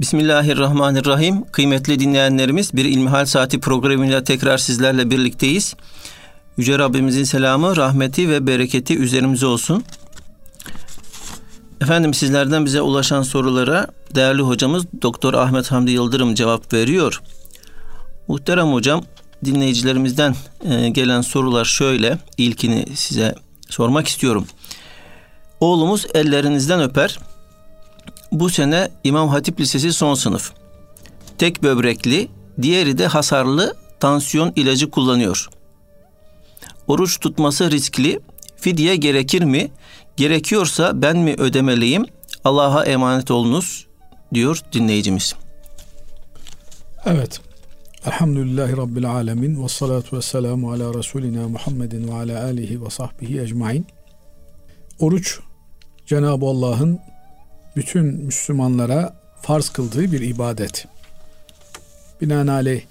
Bismillahirrahmanirrahim. Kıymetli dinleyenlerimiz bir İlmihal Saati programıyla tekrar sizlerle birlikteyiz. Yüce Rabbimizin selamı, rahmeti ve bereketi üzerimize olsun. Efendim sizlerden bize ulaşan sorulara değerli hocamız Doktor Ahmet Hamdi Yıldırım cevap veriyor. Muhterem hocam dinleyicilerimizden e, gelen sorular şöyle. İlkini size sormak istiyorum. Oğlumuz ellerinizden öper. Bu sene İmam Hatip Lisesi son sınıf. Tek böbrekli, diğeri de hasarlı tansiyon ilacı kullanıyor. Oruç tutması riskli. Fidye gerekir mi? Gerekiyorsa ben mi ödemeliyim? Allah'a emanet olunuz diyor dinleyicimiz. Evet. Elhamdülillahi Rabbil alemin ve salatu ve selamu ala Resulina Muhammedin ve ala alihi ve sahbihi ecmain. Oruç Cenab-ı Allah'ın bütün Müslümanlara farz kıldığı bir ibadet. Binaenaleyh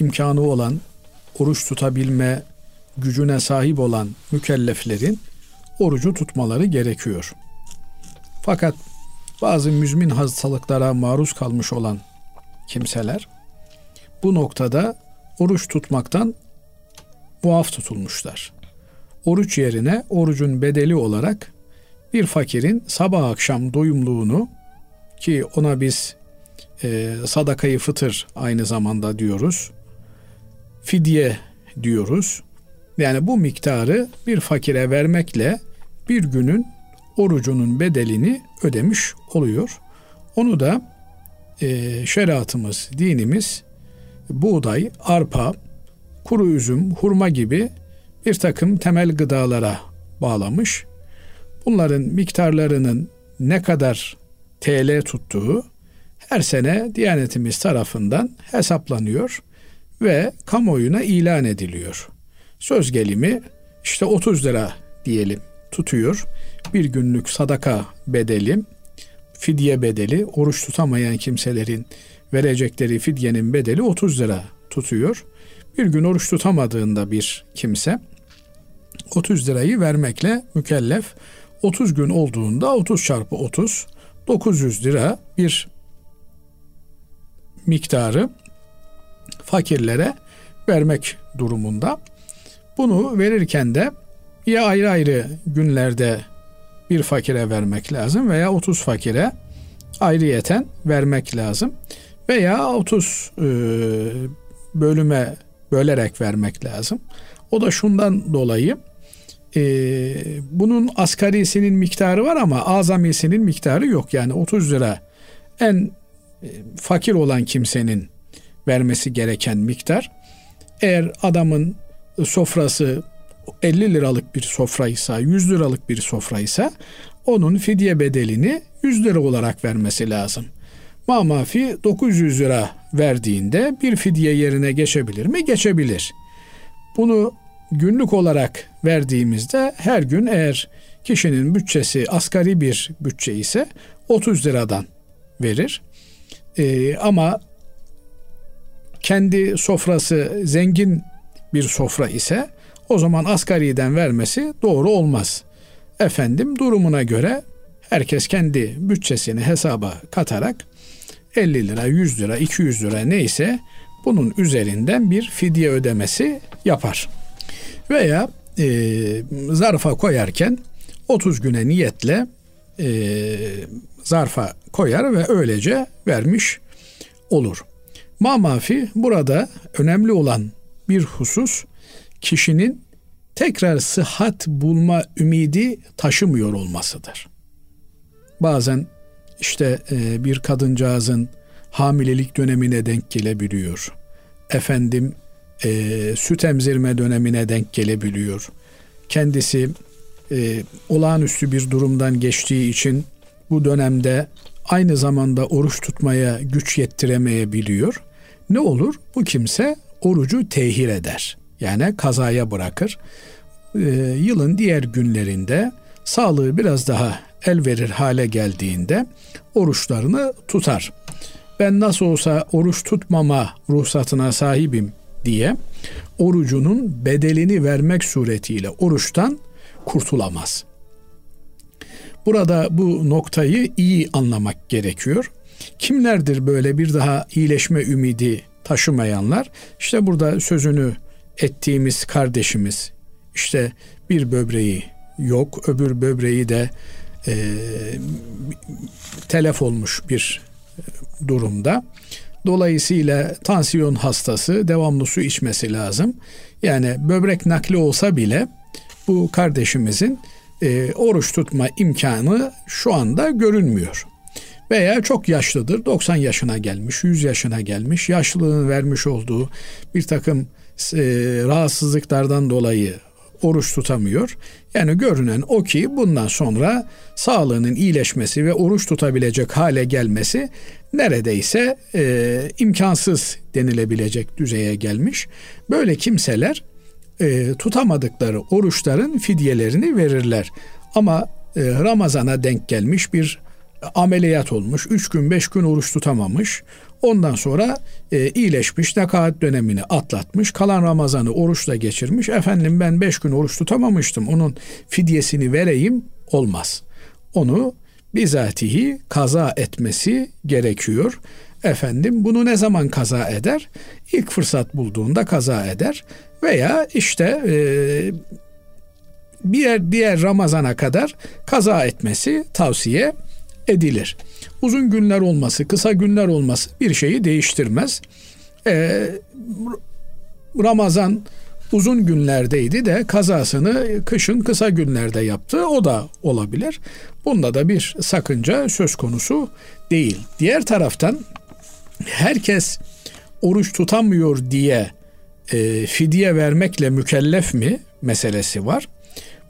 imkanı olan, oruç tutabilme gücüne sahip olan mükelleflerin orucu tutmaları gerekiyor. Fakat bazı müzmin hastalıklara maruz kalmış olan kimseler bu noktada oruç tutmaktan muaf tutulmuşlar. Oruç yerine orucun bedeli olarak bir fakirin sabah akşam doyumluğunu ki ona biz e, sadakayı fıtır aynı zamanda diyoruz. Fidye diyoruz. Yani bu miktarı bir fakire vermekle bir günün orucunun bedelini ödemiş oluyor. Onu da e, şeriatımız, dinimiz buğday, arpa, kuru üzüm, hurma gibi bir takım temel gıdalara bağlamış. Bunların miktarlarının ne kadar TL tuttuğu her sene Diyanetimiz tarafından hesaplanıyor ve kamuoyuna ilan ediliyor. Söz gelimi işte 30 lira diyelim tutuyor. Bir günlük sadaka bedeli, fidye bedeli, oruç tutamayan kimselerin verecekleri fidyenin bedeli 30 lira tutuyor. Bir gün oruç tutamadığında bir kimse 30 lirayı vermekle mükellef. 30 gün olduğunda 30 çarpı 30 900 lira bir miktarı fakirlere vermek durumunda. Bunu verirken de ya ayrı ayrı günlerde bir fakire vermek lazım veya 30 fakire ayrıyeten vermek lazım. Veya 30 e, bölüme bölerek vermek lazım. O da şundan dolayı e, bunun asgarisinin miktarı var ama azamisinin miktarı yok. Yani 30 lira en e, fakir olan kimsenin vermesi gereken miktar. Eğer adamın sofrası 50 liralık bir sofraysa, 100 liralık bir sofraysa onun fidye bedelini 100 lira olarak vermesi lazım. Mamafi 900 lira verdiğinde bir fidye yerine geçebilir mi? Geçebilir. Bunu günlük olarak verdiğimizde her gün eğer kişinin bütçesi asgari bir bütçe ise 30 liradan verir. Ee, ama kendi sofrası zengin bir sofra ise o zaman asgariden vermesi doğru olmaz. Efendim durumuna göre herkes kendi bütçesini hesaba katarak 50 lira, 100 lira, 200 lira neyse bunun üzerinden bir fidye ödemesi yapar. Veya e, zarfa koyarken 30 güne niyetle e, zarfa koyar ve öylece vermiş olur. Mamafi burada önemli olan bir husus kişinin tekrar sıhhat bulma ümidi taşımıyor olmasıdır. Bazen işte e, bir kadıncağızın hamilelik dönemine denk gelebiliyor. Efendim e, süt emzirme dönemine denk gelebiliyor. Kendisi e, olağanüstü bir durumdan geçtiği için bu dönemde aynı zamanda oruç tutmaya güç yettiremeyebiliyor. Ne olur? Bu kimse orucu tehir eder. Yani kazaya bırakır. E, yılın diğer günlerinde sağlığı biraz daha el verir hale geldiğinde oruçlarını tutar. Ben nasıl olsa oruç tutmama ruhsatına sahibim diye orucunun bedelini vermek suretiyle oruçtan kurtulamaz. Burada bu noktayı iyi anlamak gerekiyor. Kimlerdir böyle bir daha iyileşme ümidi taşımayanlar? İşte burada sözünü ettiğimiz kardeşimiz işte bir böbreği yok öbür böbreği de e, telef olmuş bir durumda. Dolayısıyla tansiyon hastası devamlı su içmesi lazım. Yani böbrek nakli olsa bile bu kardeşimizin e, oruç tutma imkanı şu anda görünmüyor. Veya çok yaşlıdır, 90 yaşına gelmiş, 100 yaşına gelmiş, yaşlılığın vermiş olduğu bir takım e, rahatsızlıklardan dolayı oruç tutamıyor. Yani görünen o ki bundan sonra sağlığının iyileşmesi ve oruç tutabilecek hale gelmesi neredeyse e, imkansız denilebilecek düzeye gelmiş. Böyle kimseler e, tutamadıkları oruçların fidyelerini verirler. Ama e, Ramazan'a denk gelmiş bir ameliyat olmuş. Üç gün beş gün oruç tutamamış. Ondan sonra e, iyileşmiş, nekaat dönemini atlatmış, kalan Ramazan'ı oruçla geçirmiş. Efendim ben beş gün oruç tutamamıştım, onun fidyesini vereyim olmaz. Onu bizatihi kaza etmesi gerekiyor. Efendim bunu ne zaman kaza eder? İlk fırsat bulduğunda kaza eder. Veya işte e, bir diğer Ramazan'a kadar kaza etmesi tavsiye edilir. Uzun günler olması, kısa günler olması bir şeyi değiştirmez. Ee, Ramazan uzun günlerdeydi de kazasını kışın kısa günlerde yaptı. O da olabilir. Bunda da bir sakınca söz konusu değil. Diğer taraftan herkes oruç tutamıyor diye e, fidye vermekle mükellef mi meselesi var.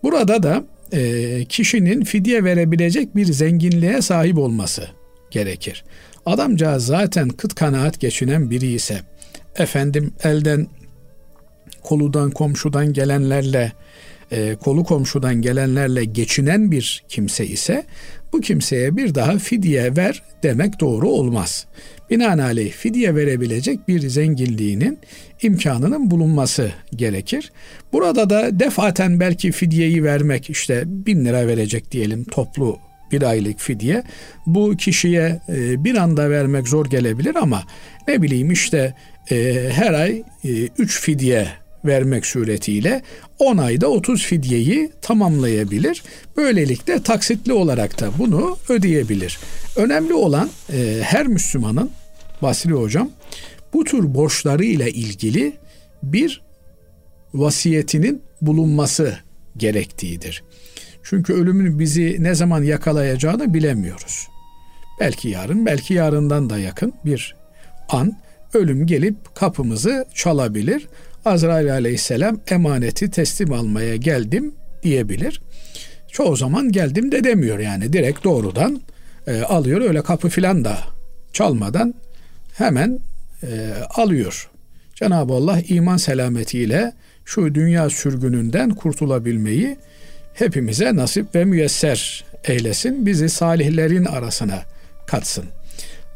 Burada da e, kişinin fidye verebilecek bir zenginliğe sahip olması gerekir. Adamcağız zaten kıt kanaat geçinen biri ise efendim elden koludan komşudan gelenlerle e, kolu komşudan gelenlerle geçinen bir kimse ise bu kimseye bir daha fidye ver demek doğru olmaz. Binaenaleyh fidye verebilecek bir zenginliğinin imkanının bulunması gerekir. Burada da defaten belki fidyeyi vermek işte bin lira verecek diyelim toplu bir aylık fidye. Bu kişiye e, bir anda vermek zor gelebilir ama ne bileyim işte e, her ay e, üç fidye vermek suretiyle 10 ayda 30 fidyeyi tamamlayabilir. Böylelikle taksitli olarak da bunu ödeyebilir. Önemli olan e, her Müslümanın Basri Hocam bu tür borçları ile ilgili bir vasiyetinin bulunması gerektiğidir. Çünkü ölümün bizi ne zaman yakalayacağını bilemiyoruz. Belki yarın, belki yarından da yakın bir an ölüm gelip kapımızı çalabilir. Azrail aleyhisselam emaneti teslim almaya geldim diyebilir. Çoğu zaman geldim de demiyor yani direkt doğrudan e, alıyor öyle kapı filan da çalmadan hemen e, alıyor. Cenab-ı Allah iman selametiyle şu dünya sürgününden kurtulabilmeyi hepimize nasip ve müyesser eylesin. Bizi salihlerin arasına katsın.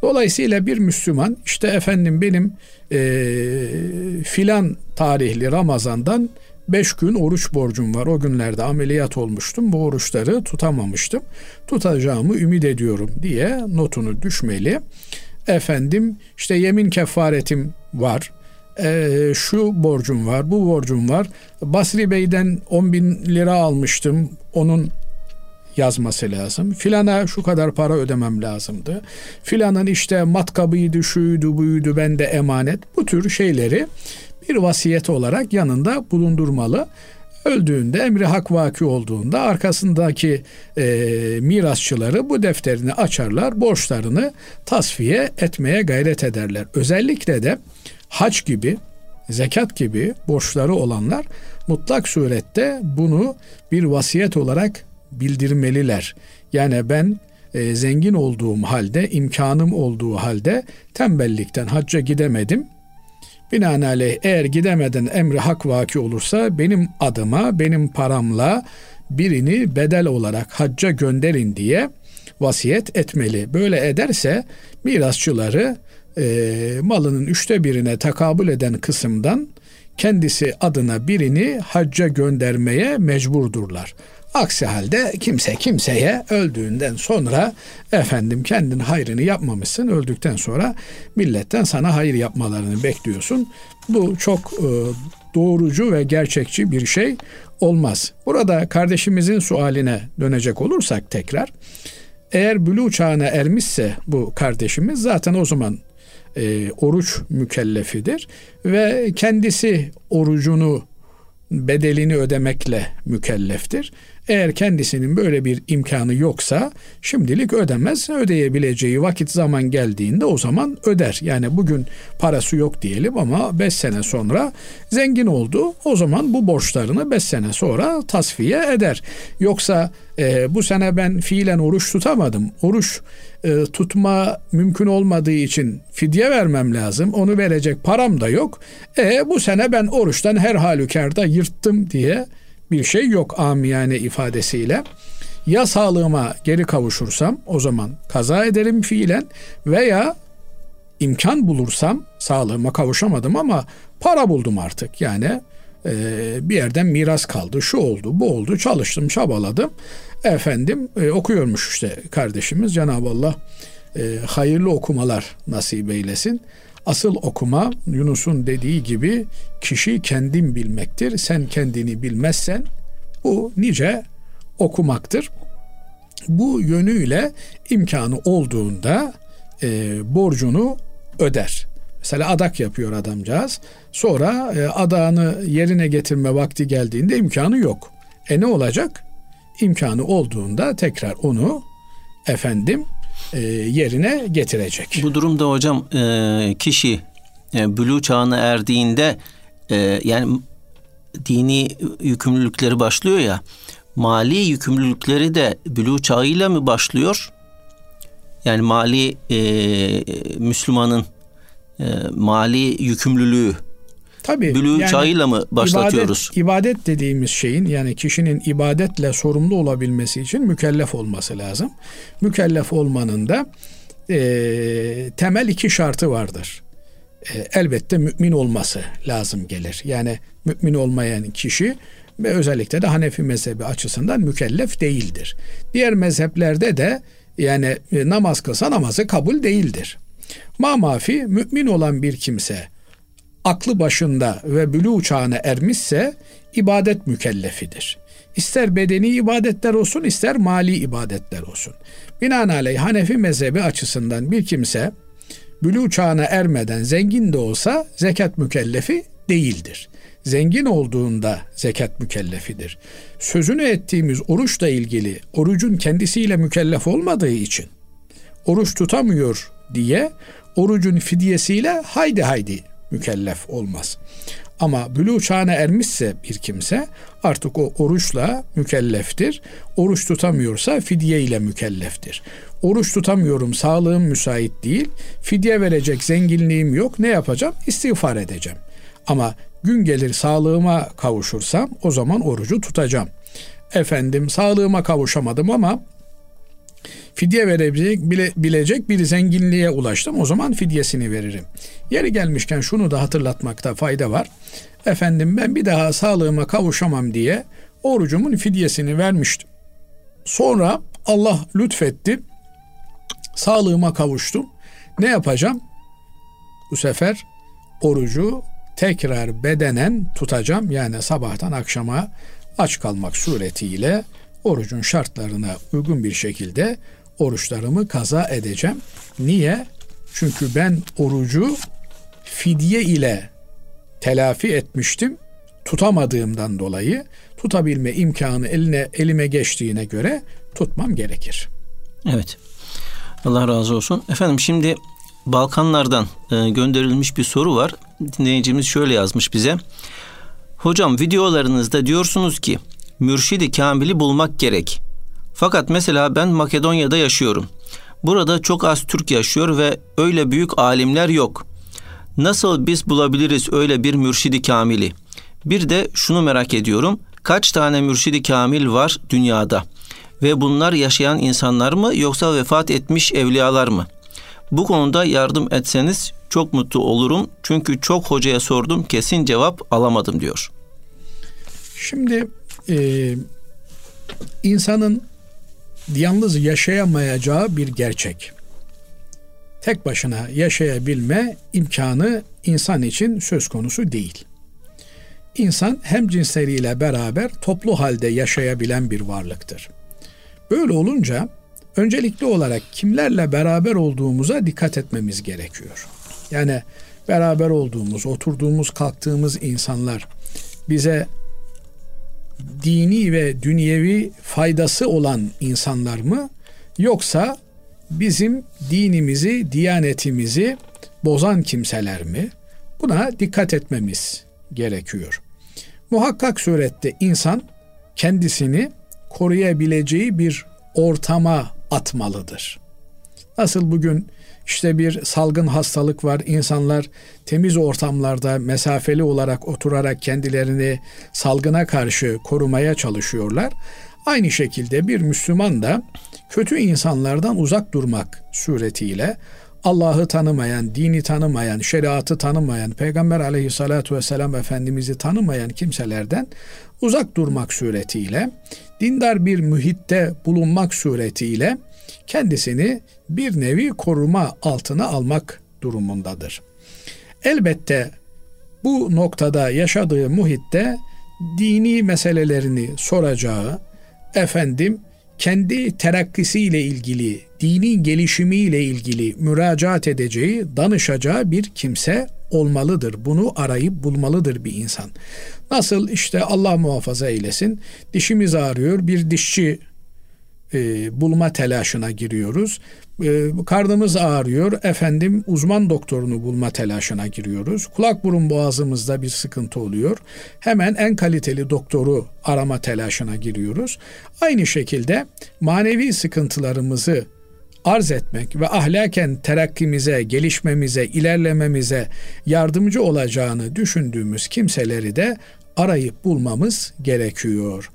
Dolayısıyla bir Müslüman işte efendim benim e, filan tarihli Ramazan'dan beş gün oruç borcum var. O günlerde ameliyat olmuştum. Bu oruçları tutamamıştım. Tutacağımı ümit ediyorum diye notunu düşmeli. Efendim işte yemin kefaretim var. E, şu borcum var, bu borcum var. Basri Bey'den 10 bin lira almıştım. Onun yazması lazım. Filana şu kadar para ödemem lazımdı. Filanın işte matkabıydı, şuydu, buydu, bende emanet. Bu tür şeyleri bir vasiyet olarak yanında bulundurmalı. Öldüğünde emri hak vaki olduğunda arkasındaki e, mirasçıları bu defterini açarlar, borçlarını tasfiye etmeye gayret ederler. Özellikle de hac gibi, zekat gibi borçları olanlar mutlak surette bunu bir vasiyet olarak bildirmeliler. Yani ben e, zengin olduğum halde, imkanım olduğu halde tembellikten hacca gidemedim. Binaenaleyh eğer gidemeden emri hak vaki olursa benim adıma, benim paramla birini bedel olarak hacca gönderin diye vasiyet etmeli. Böyle ederse mirasçıları e, malının üçte birine takabül eden kısımdan kendisi adına birini hacca göndermeye mecburdurlar. Aksi halde kimse kimseye öldüğünden sonra efendim kendin hayrını yapmamışsın. Öldükten sonra milletten sana hayır yapmalarını bekliyorsun. Bu çok e, doğrucu ve gerçekçi bir şey olmaz. Burada kardeşimizin sualine dönecek olursak tekrar eğer bülü çağına ermişse bu kardeşimiz zaten o zaman e, oruç mükellefidir ve kendisi orucunu bedelini ödemekle mükelleftir. Eğer kendisinin böyle bir imkanı yoksa şimdilik ödemez. Ödeyebileceği vakit zaman geldiğinde o zaman öder. Yani bugün parası yok diyelim ama 5 sene sonra zengin oldu. O zaman bu borçlarını 5 sene sonra tasfiye eder. Yoksa e, bu sene ben fiilen oruç tutamadım. Oruç e, tutma mümkün olmadığı için fidye vermem lazım. Onu verecek param da yok. E bu sene ben oruçtan her halükarda yırttım diye bir şey yok amiyane ifadesiyle. Ya sağlığıma geri kavuşursam o zaman kaza ederim fiilen veya imkan bulursam sağlığıma kavuşamadım ama para buldum artık yani e, bir yerden miras kaldı şu oldu bu oldu çalıştım çabaladım efendim e, okuyormuş işte kardeşimiz Cenab-ı Allah e, hayırlı okumalar nasip eylesin. Asıl okuma Yunus'un dediği gibi kişi kendin bilmektir. Sen kendini bilmezsen bu nice okumaktır. Bu yönüyle imkanı olduğunda e, borcunu öder. Mesela adak yapıyor adamcağız. Sonra e, adağını yerine getirme vakti geldiğinde imkanı yok. E ne olacak? İmkanı olduğunda tekrar onu efendim yerine getirecek. Bu durumda hocam e, kişi e, bülü çağına erdiğinde e, yani dini yükümlülükleri başlıyor ya mali yükümlülükleri de bülü çağıyla mı başlıyor? Yani mali e, Müslümanın e, mali yükümlülüğü Tabii, bülü yani çağıyla mı başlatıyoruz? İbadet, ibadet dediğimiz şeyin yani kişinin ibadetle sorumlu olabilmesi için mükellef olması lazım. Mükellef olmanın da e, temel iki şartı vardır. E, elbette mümin olması lazım gelir. Yani mümin olmayan kişi ve özellikle de Hanefi mezhebi açısından mükellef değildir. Diğer mezheplerde de yani e, namaz kılsa namazı kabul değildir. Ma mafi mümin olan bir kimse aklı başında ve bülü çağına ermişse ibadet mükellefidir. İster bedeni ibadetler olsun ister mali ibadetler olsun. Binaenaleyh Hanefi mezhebi açısından bir kimse bülü çağına ermeden zengin de olsa zekat mükellefi değildir. Zengin olduğunda zekat mükellefidir. Sözünü ettiğimiz oruçla ilgili orucun kendisiyle mükellef olmadığı için oruç tutamıyor diye orucun fidyesiyle haydi haydi mükellef olmaz. Ama bülü çağına ermişse bir kimse artık o oruçla mükelleftir. Oruç tutamıyorsa fidye ile mükelleftir. Oruç tutamıyorum, sağlığım müsait değil, fidye verecek zenginliğim yok, ne yapacağım? İstiğfar edeceğim. Ama gün gelir sağlığıma kavuşursam o zaman orucu tutacağım. Efendim sağlığıma kavuşamadım ama fidye verebilecek bile, bilecek bir zenginliğe ulaştım. O zaman fidyesini veririm. Yeri gelmişken şunu da hatırlatmakta fayda var. Efendim ben bir daha sağlığıma kavuşamam diye orucumun fidyesini vermiştim. Sonra Allah lütfetti. Sağlığıma kavuştum. Ne yapacağım? Bu sefer orucu tekrar bedenen tutacağım. Yani sabahtan akşama aç kalmak suretiyle orucun şartlarına uygun bir şekilde oruçlarımı kaza edeceğim. Niye? Çünkü ben orucu fidye ile telafi etmiştim. Tutamadığımdan dolayı tutabilme imkanı eline elime geçtiğine göre tutmam gerekir. Evet. Allah razı olsun. Efendim şimdi Balkanlardan e, gönderilmiş bir soru var. Dinleyicimiz şöyle yazmış bize. Hocam videolarınızda diyorsunuz ki mürşidi kamili bulmak gerek. Fakat mesela ben Makedonya'da yaşıyorum. Burada çok az Türk yaşıyor ve öyle büyük alimler yok. Nasıl biz bulabiliriz öyle bir mürşidi kamili? Bir de şunu merak ediyorum. Kaç tane mürşidi kamil var dünyada? Ve bunlar yaşayan insanlar mı yoksa vefat etmiş evliyalar mı? Bu konuda yardım etseniz çok mutlu olurum. Çünkü çok hocaya sordum kesin cevap alamadım diyor. Şimdi e, insanın yalnız yaşayamayacağı bir gerçek. Tek başına yaşayabilme imkanı insan için söz konusu değil. İnsan hem cinsleriyle beraber toplu halde yaşayabilen bir varlıktır. Böyle olunca öncelikli olarak kimlerle beraber olduğumuza dikkat etmemiz gerekiyor. Yani beraber olduğumuz, oturduğumuz, kalktığımız insanlar bize dini ve dünyevi faydası olan insanlar mı yoksa bizim dinimizi, diyanetimizi bozan kimseler mi? Buna dikkat etmemiz gerekiyor. Muhakkak surette insan kendisini koruyabileceği bir ortama atmalıdır. Nasıl bugün işte bir salgın hastalık var. İnsanlar temiz ortamlarda mesafeli olarak oturarak kendilerini salgına karşı korumaya çalışıyorlar. Aynı şekilde bir Müslüman da kötü insanlardan uzak durmak suretiyle Allah'ı tanımayan, dini tanımayan, şeriatı tanımayan, Peygamber aleyhissalatu vesselam Efendimiz'i tanımayan kimselerden uzak durmak suretiyle, dindar bir mühitte bulunmak suretiyle kendisini bir nevi koruma altına almak durumundadır. Elbette bu noktada yaşadığı muhitte dini meselelerini soracağı, efendim kendi terakkisiyle ilgili, dinin gelişimiyle ilgili müracaat edeceği, danışacağı bir kimse olmalıdır. Bunu arayıp bulmalıdır bir insan. Nasıl işte Allah muhafaza eylesin dişimiz ağrıyor bir dişçi e, bulma telaşına giriyoruz. E, karnımız ağrıyor. Efendim uzman doktorunu bulma telaşına giriyoruz. Kulak burun boğazımızda bir sıkıntı oluyor. Hemen en kaliteli doktoru arama telaşına giriyoruz. Aynı şekilde manevi sıkıntılarımızı arz etmek ve ahlaken terakkimize, gelişmemize, ilerlememize yardımcı olacağını düşündüğümüz kimseleri de arayıp bulmamız gerekiyor.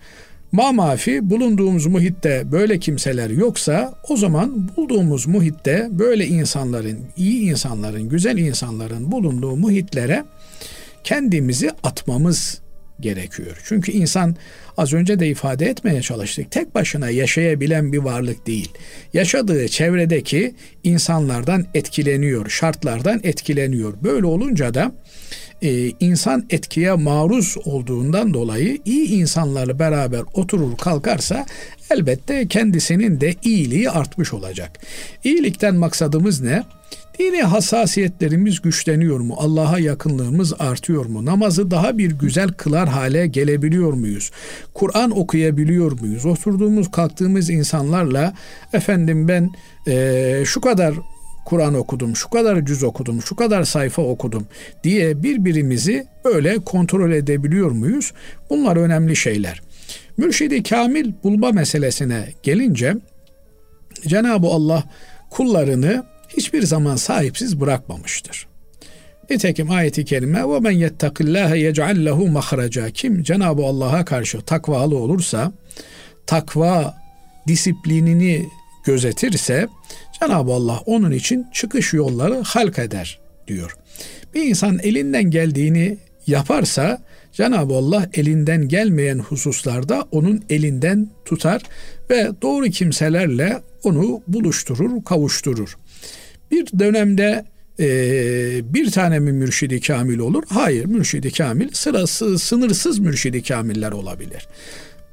Ma mafi bulunduğumuz muhitte böyle kimseler yoksa o zaman bulduğumuz muhitte böyle insanların, iyi insanların, güzel insanların bulunduğu muhitlere kendimizi atmamız gerekiyor. Çünkü insan az önce de ifade etmeye çalıştık. Tek başına yaşayabilen bir varlık değil. Yaşadığı çevredeki insanlardan etkileniyor, şartlardan etkileniyor. Böyle olunca da e, insan etkiye maruz olduğundan dolayı iyi insanlarla beraber oturur kalkarsa elbette kendisinin de iyiliği artmış olacak. İyilikten maksadımız ne? Dini hassasiyetlerimiz güçleniyor mu? Allah'a yakınlığımız artıyor mu? Namazı daha bir güzel kılar hale gelebiliyor muyuz? Kur'an okuyabiliyor muyuz? Oturduğumuz, kalktığımız insanlarla efendim ben e, şu kadar Kur'an okudum, şu kadar cüz okudum, şu kadar sayfa okudum diye birbirimizi öyle kontrol edebiliyor muyuz? Bunlar önemli şeyler. Mürşidi kamil bulma meselesine gelince Cenab-ı Allah kullarını hiçbir zaman sahipsiz bırakmamıştır. Nitekim ayeti kerime ve men yettakillâhe yec'al lehu mahraca kim Cenab-ı Allah'a karşı takvalı olursa takva disiplinini gözetirse Cenab-ı Allah onun için çıkış yolları halk eder diyor. Bir insan elinden geldiğini yaparsa Cenab-ı Allah elinden gelmeyen hususlarda onun elinden tutar ve doğru kimselerle onu buluşturur, kavuşturur. Bir dönemde e, bir tane mi mürşidi kamil olur? Hayır, mürşidi kamil sırası sınırsız mürşidi kamiller olabilir.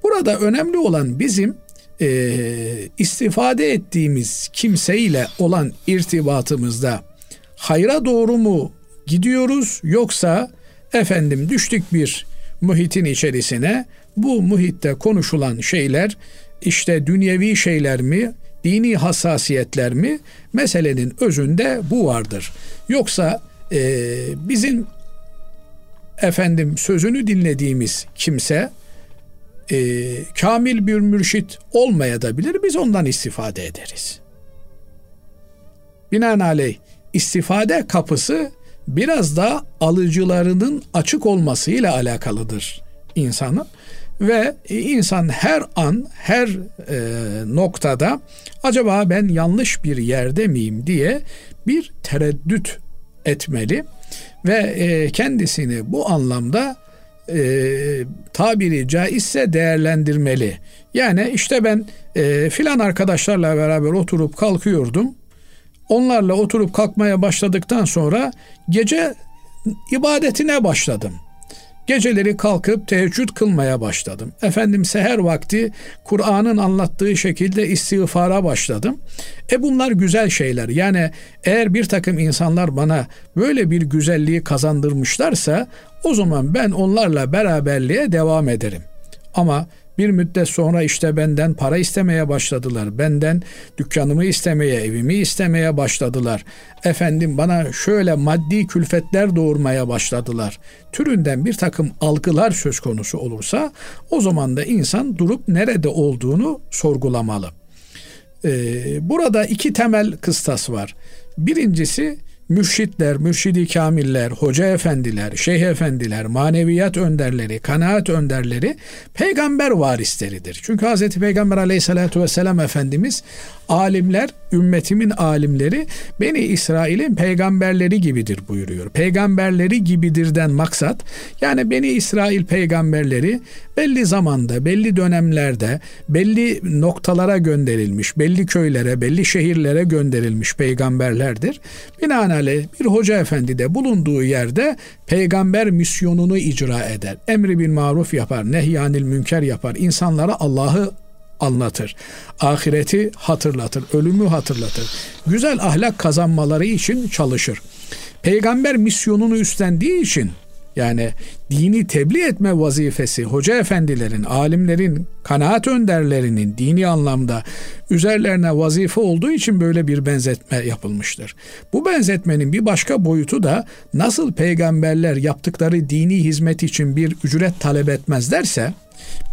Burada önemli olan bizim e, istifade ettiğimiz kimseyle olan irtibatımızda hayra doğru mu gidiyoruz yoksa efendim düştük bir muhitin içerisine bu muhitte konuşulan şeyler işte dünyevi şeyler mi dini hassasiyetler mi meselenin özünde bu vardır. Yoksa e, bizim efendim sözünü dinlediğimiz kimse e, kamil bir mürşit olmayabilir. Biz ondan istifade ederiz. Binaenaleyh istifade kapısı biraz da alıcılarının açık olmasıyla alakalıdır insanın ve insan her an her e, noktada acaba ben yanlış bir yerde miyim diye bir tereddüt etmeli ve e, kendisini bu anlamda e, tabiri caizse değerlendirmeli. Yani işte ben e, filan arkadaşlarla beraber oturup kalkıyordum. Onlarla oturup kalkmaya başladıktan sonra gece ibadetine başladım. Geceleri kalkıp teheccüd kılmaya başladım. Efendim seher vakti Kur'an'ın anlattığı şekilde istiğfara başladım. E bunlar güzel şeyler. Yani eğer bir takım insanlar bana böyle bir güzelliği kazandırmışlarsa o zaman ben onlarla beraberliğe devam ederim. Ama bir müddet sonra işte benden para istemeye başladılar. Benden dükkanımı istemeye, evimi istemeye başladılar. Efendim bana şöyle maddi külfetler doğurmaya başladılar. Türünden bir takım algılar söz konusu olursa o zaman da insan durup nerede olduğunu sorgulamalı. Ee, burada iki temel kıstas var. Birincisi mürşitler, mürşidi kamiller, hoca efendiler, şeyh efendiler, maneviyat önderleri, kanaat önderleri peygamber varisleridir. Çünkü Hz. Peygamber aleyhissalatu vesselam Efendimiz alimler, ümmetimin alimleri Beni İsrail'in peygamberleri gibidir buyuruyor. Peygamberleri gibidirden maksat yani Beni İsrail peygamberleri belli zamanda, belli dönemlerde, belli noktalara gönderilmiş, belli köylere, belli şehirlere gönderilmiş peygamberlerdir. Binaenaleyh bir hoca efendi de bulunduğu yerde peygamber misyonunu icra eder. Emri bin maruf yapar, nehyanil münker yapar. İnsanlara Allah'ı anlatır. Ahireti hatırlatır, ölümü hatırlatır. Güzel ahlak kazanmaları için çalışır. Peygamber misyonunu üstlendiği için yani dini tebliğ etme vazifesi hoca efendilerin, alimlerin, kanaat önderlerinin dini anlamda üzerlerine vazife olduğu için böyle bir benzetme yapılmıştır. Bu benzetmenin bir başka boyutu da nasıl peygamberler yaptıkları dini hizmet için bir ücret talep etmezlerse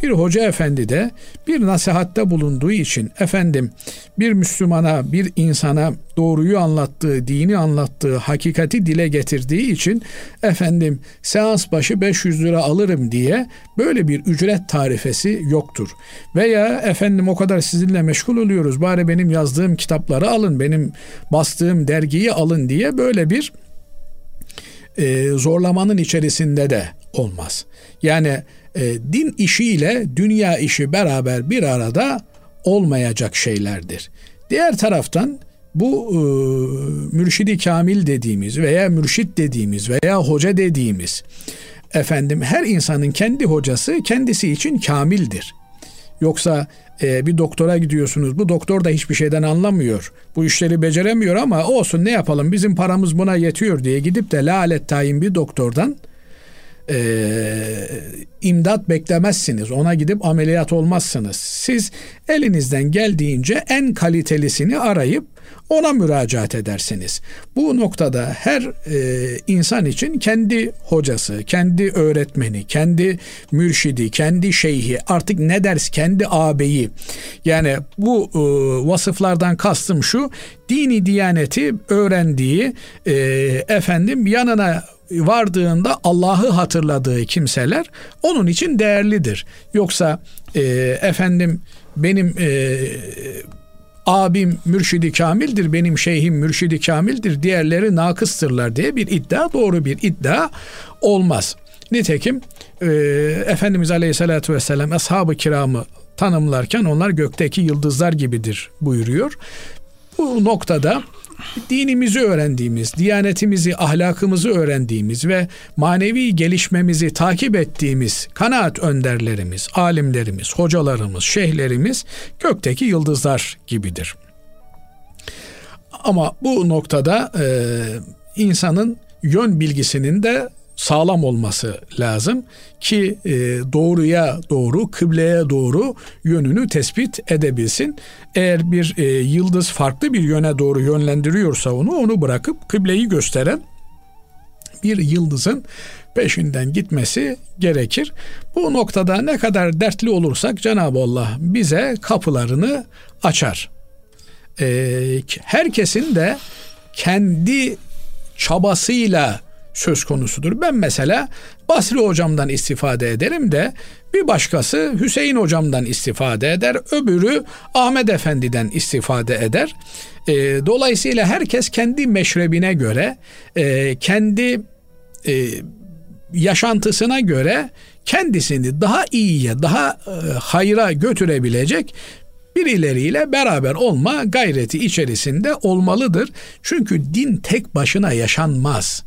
bir hoca efendi de bir nasihatte bulunduğu için efendim bir Müslümana, bir insana doğruyu anlattığı, dini anlattığı, hakikati dile getirdiği için efendim seans başı 500 lira alırım diye böyle bir ücret tarifesi yoktur. Veya efendim o kadar sizinle meşgul oluyoruz bari benim yazdığım kitapları alın, benim bastığım dergiyi alın diye böyle bir e, zorlamanın içerisinde de olmaz. Yani e, din işiyle dünya işi beraber bir arada olmayacak şeylerdir. Diğer taraftan bu e, mürşidi kamil dediğimiz veya mürşit dediğimiz veya hoca dediğimiz efendim her insanın kendi hocası kendisi için kamildir. Yoksa e, bir doktora gidiyorsunuz. Bu doktor da hiçbir şeyden anlamıyor. Bu işleri beceremiyor ama olsun ne yapalım bizim paramız buna yetiyor diye gidip de lalet tayin bir doktordan e, imdat beklemezsiniz. Ona gidip ameliyat olmazsınız. Siz elinizden geldiğince en kalitelisini arayıp ona müracaat edersiniz. Bu noktada her e, insan için kendi hocası, kendi öğretmeni, kendi mürşidi, kendi şeyhi artık ne ders kendi ağabeyi. Yani bu e, vasıflardan kastım şu dini diyaneti öğrendiği e, efendim yanına vardığında Allah'ı hatırladığı kimseler onun için değerlidir. Yoksa e, efendim benim e, abim mürşidi kamildir, benim şeyhim mürşidi kamildir, diğerleri nakıstırlar diye bir iddia doğru bir iddia olmaz. Nitekim e, Efendimiz Aleyhisselatü Vesselam ashab-ı kiramı tanımlarken onlar gökteki yıldızlar gibidir buyuruyor. Bu noktada dinimizi öğrendiğimiz, diyanetimizi, ahlakımızı öğrendiğimiz ve manevi gelişmemizi takip ettiğimiz kanaat önderlerimiz, alimlerimiz, hocalarımız, şeyhlerimiz gökteki yıldızlar gibidir. Ama bu noktada e, insanın yön bilgisinin de sağlam olması lazım ki e, doğruya doğru, kıbleye doğru yönünü tespit edebilsin. Eğer bir e, yıldız farklı bir yöne doğru yönlendiriyorsa onu, onu bırakıp kıbleyi gösteren bir yıldızın peşinden gitmesi gerekir. Bu noktada ne kadar dertli olursak Cenab-ı Allah bize kapılarını açar. Ee, herkesin de kendi çabasıyla söz konusudur. Ben mesela Basri hocamdan istifade ederim de bir başkası Hüseyin hocamdan istifade eder, öbürü Ahmet Efendi'den istifade eder. E, dolayısıyla herkes kendi meşrebine göre, e, kendi e, yaşantısına göre kendisini daha iyiye, daha e, hayra götürebilecek birileriyle beraber olma gayreti içerisinde olmalıdır. Çünkü din tek başına yaşanmaz.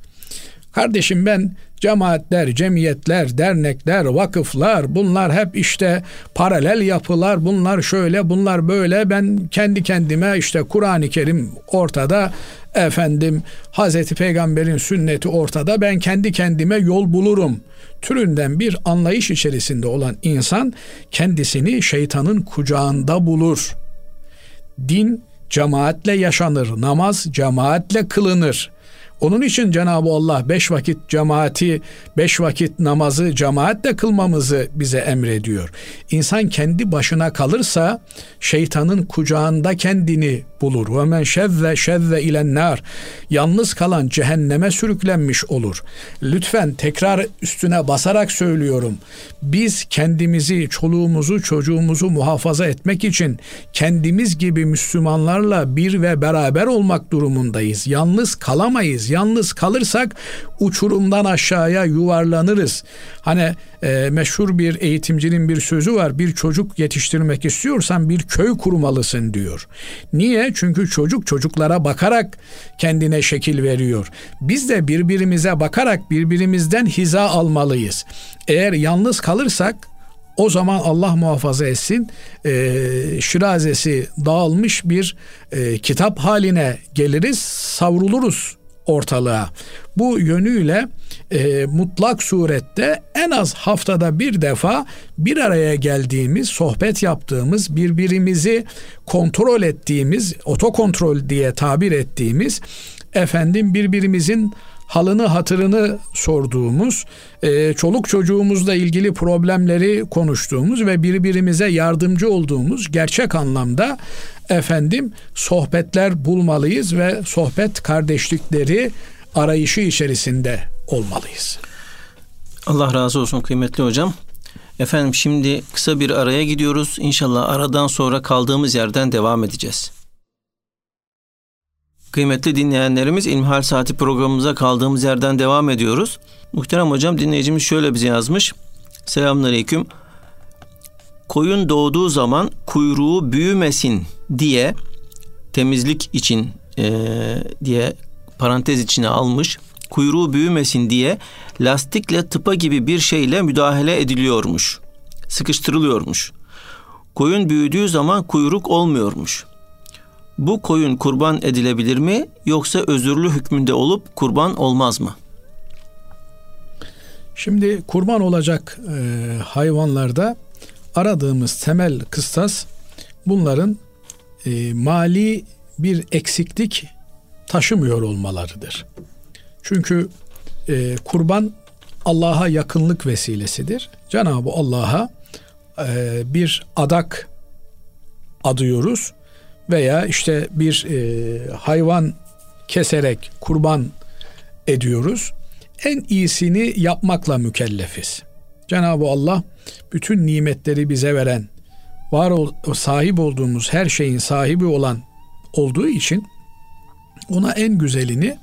Kardeşim ben cemaatler, cemiyetler, dernekler, vakıflar bunlar hep işte paralel yapılar. Bunlar şöyle, bunlar böyle. Ben kendi kendime işte Kur'an-ı Kerim ortada efendim Hazreti Peygamber'in sünneti ortada. Ben kendi kendime yol bulurum türünden bir anlayış içerisinde olan insan kendisini şeytanın kucağında bulur. Din cemaatle yaşanır, namaz cemaatle kılınır. Onun için Cenab-ı Allah beş vakit cemaati, beş vakit namazı cemaatle kılmamızı bize emrediyor. İnsan kendi başına kalırsa şeytanın kucağında kendini bulur. Ve men şevve şevve ilen nar. Yalnız kalan cehenneme sürüklenmiş olur. Lütfen tekrar üstüne basarak söylüyorum. Biz kendimizi, çoluğumuzu, çocuğumuzu muhafaza etmek için kendimiz gibi Müslümanlarla bir ve beraber olmak durumundayız. Yalnız kalamayız. Yalnız kalırsak uçurumdan aşağıya yuvarlanırız. Hani e, meşhur bir eğitimcinin bir sözü var. Bir çocuk yetiştirmek istiyorsan bir köy kurmalısın diyor. Niye? Çünkü çocuk çocuklara bakarak kendine şekil veriyor. Biz de birbirimize bakarak birbirimizden hiza almalıyız. Eğer yalnız kalırsak o zaman Allah muhafaza etsin e, şirazesi dağılmış bir e, kitap haline geliriz savruluruz ortalığa. Bu yönüyle e, mutlak surette en az haftada bir defa bir araya geldiğimiz, sohbet yaptığımız, birbirimizi kontrol ettiğimiz, otokontrol diye tabir ettiğimiz efendim birbirimizin halını hatırını sorduğumuz, e, çoluk çocuğumuzla ilgili problemleri konuştuğumuz ve birbirimize yardımcı olduğumuz gerçek anlamda efendim sohbetler bulmalıyız ve sohbet kardeşlikleri arayışı içerisinde olmalıyız. Allah razı olsun kıymetli hocam. Efendim şimdi kısa bir araya gidiyoruz. İnşallah aradan sonra kaldığımız yerden devam edeceğiz. Kıymetli dinleyenlerimiz İlmihal Saati programımıza kaldığımız yerden devam ediyoruz. Muhterem hocam dinleyicimiz şöyle bize yazmış. Selamünaleyküm. Koyun doğduğu zaman kuyruğu büyümesin diye temizlik için e, diye parantez içine almış. Kuyruğu büyümesin diye lastikle tıpa gibi bir şeyle müdahale ediliyormuş. Sıkıştırılıyormuş. Koyun büyüdüğü zaman kuyruk olmuyormuş. Bu koyun kurban edilebilir mi yoksa özürlü hükmünde olup kurban olmaz mı? Şimdi kurban olacak e, hayvanlarda aradığımız temel kıstas bunların e, mali bir eksiklik taşımıyor olmalarıdır. Çünkü e, kurban Allah'a yakınlık vesilesidir. Cenab-ı Allah'a e, bir adak adıyoruz veya işte bir e, hayvan keserek kurban ediyoruz. En iyisini yapmakla mükellefiz. Cenab-ı Allah bütün nimetleri bize veren, var ol, sahip olduğumuz her şeyin sahibi olan olduğu için ona en güzelini,